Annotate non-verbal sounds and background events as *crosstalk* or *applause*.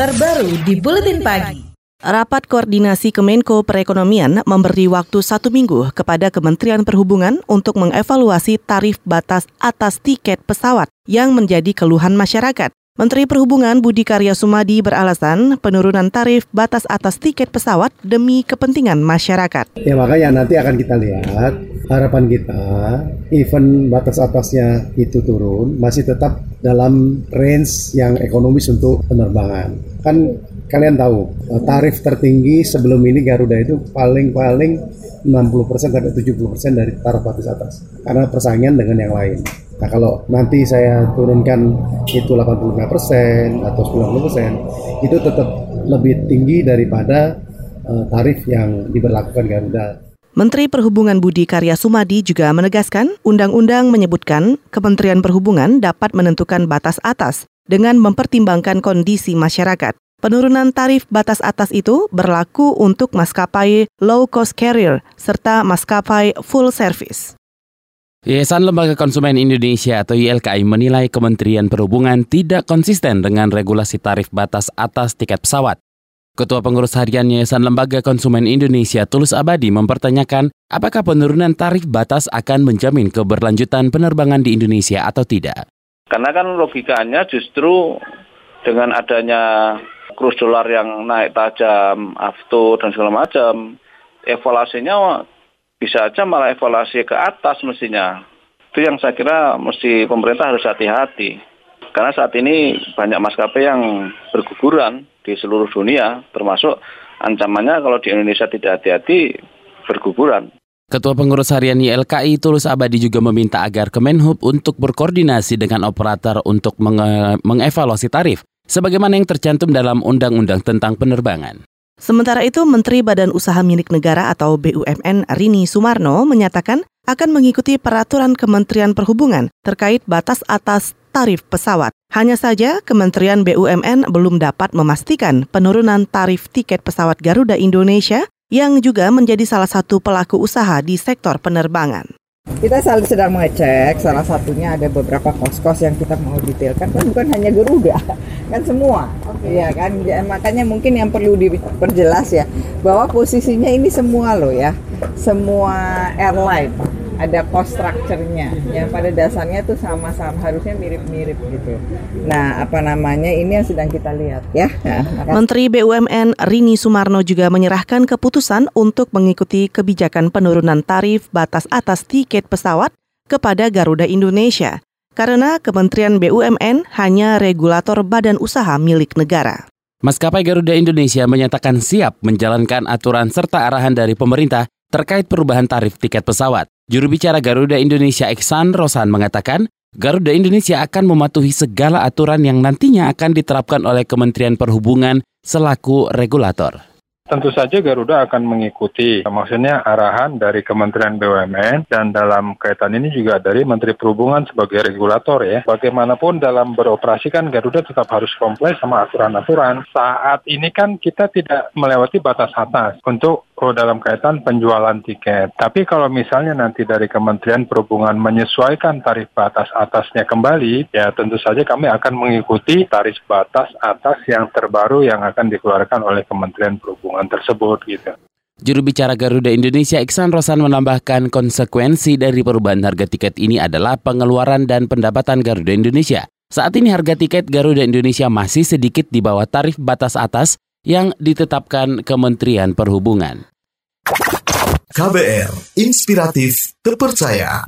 terbaru di Buletin Pagi. Rapat Koordinasi Kemenko Perekonomian memberi waktu satu minggu kepada Kementerian Perhubungan untuk mengevaluasi tarif batas atas tiket pesawat yang menjadi keluhan masyarakat. Menteri Perhubungan Budi Karya Sumadi beralasan penurunan tarif batas atas tiket pesawat demi kepentingan masyarakat. Ya makanya nanti akan kita lihat harapan kita event batas atasnya itu turun masih tetap dalam range yang ekonomis untuk penerbangan. Kan kalian tahu eh, tarif tertinggi sebelum ini Garuda itu paling-paling 60% sampai 70% dari tarif batas atas karena persaingan dengan yang lain. Nah kalau nanti saya turunkan itu 85% atau 90% itu tetap lebih tinggi daripada uh, tarif yang diberlakukan Garuda. Menteri Perhubungan Budi Karya Sumadi juga menegaskan undang-undang menyebutkan Kementerian Perhubungan dapat menentukan batas atas dengan mempertimbangkan kondisi masyarakat. Penurunan tarif batas atas itu berlaku untuk maskapai low cost carrier serta maskapai full service. Yayasan Lembaga Konsumen Indonesia atau YLKI menilai Kementerian Perhubungan tidak konsisten dengan regulasi tarif batas atas tiket pesawat. Ketua Pengurus Harian Yayasan Lembaga Konsumen Indonesia Tulus Abadi mempertanyakan apakah penurunan tarif batas akan menjamin keberlanjutan penerbangan di Indonesia atau tidak. Karena kan logikanya justru dengan adanya kurs dolar yang naik tajam, aftur dan segala macam, evaluasinya bisa aja malah evaluasi ke atas mestinya. Itu yang saya kira mesti pemerintah harus hati-hati. Karena saat ini banyak maskapai yang berguguran di seluruh dunia, termasuk ancamannya kalau di Indonesia tidak hati-hati berguguran. Ketua Pengurus Harian YLKI Tulus Abadi juga meminta agar Kemenhub untuk berkoordinasi dengan operator untuk menge mengevaluasi tarif sebagaimana yang tercantum dalam Undang-Undang tentang Penerbangan. Sementara itu, Menteri Badan Usaha Milik Negara atau BUMN Rini Sumarno menyatakan akan mengikuti peraturan Kementerian Perhubungan terkait batas atas tarif pesawat. Hanya saja Kementerian BUMN belum dapat memastikan penurunan tarif tiket pesawat Garuda Indonesia yang juga menjadi salah satu pelaku usaha di sektor penerbangan. Kita sedang mengecek, salah satunya ada beberapa kos-kos yang kita mau detailkan, kan bukan hanya Garuda, *laughs* kan semua. Okay. Ya kan, ya, makanya mungkin yang perlu diperjelas ya, bahwa posisinya ini semua loh ya, semua airline ada cost structure-nya yang pada dasarnya tuh sama-sama harusnya mirip-mirip gitu. Nah, apa namanya ini yang sedang kita lihat ya. Nah, Menteri BUMN Rini Sumarno juga menyerahkan keputusan untuk mengikuti kebijakan penurunan tarif batas atas tiket pesawat kepada Garuda Indonesia karena Kementerian BUMN hanya regulator badan usaha milik negara. Maskapai Garuda Indonesia menyatakan siap menjalankan aturan serta arahan dari pemerintah terkait perubahan tarif tiket pesawat. Juru bicara Garuda Indonesia Iksan Rosan mengatakan, Garuda Indonesia akan mematuhi segala aturan yang nantinya akan diterapkan oleh Kementerian Perhubungan selaku regulator. Tentu saja Garuda akan mengikuti, maksudnya arahan dari Kementerian BUMN dan dalam kaitan ini juga dari Menteri Perhubungan sebagai regulator ya. Bagaimanapun dalam beroperasi kan Garuda tetap harus komplain sama aturan-aturan. Saat ini kan kita tidak melewati batas atas untuk oh, dalam kaitan penjualan tiket. Tapi kalau misalnya nanti dari Kementerian Perhubungan menyesuaikan tarif batas atasnya kembali, ya tentu saja kami akan mengikuti tarif batas atas yang terbaru yang akan dikeluarkan oleh Kementerian Perhubungan tersebut gitu. Juru bicara Garuda Indonesia Iksan Rosan menambahkan konsekuensi dari perubahan harga tiket ini adalah pengeluaran dan pendapatan Garuda Indonesia. Saat ini harga tiket Garuda Indonesia masih sedikit di bawah tarif batas atas yang ditetapkan Kementerian Perhubungan. KBR, inspiratif, terpercaya.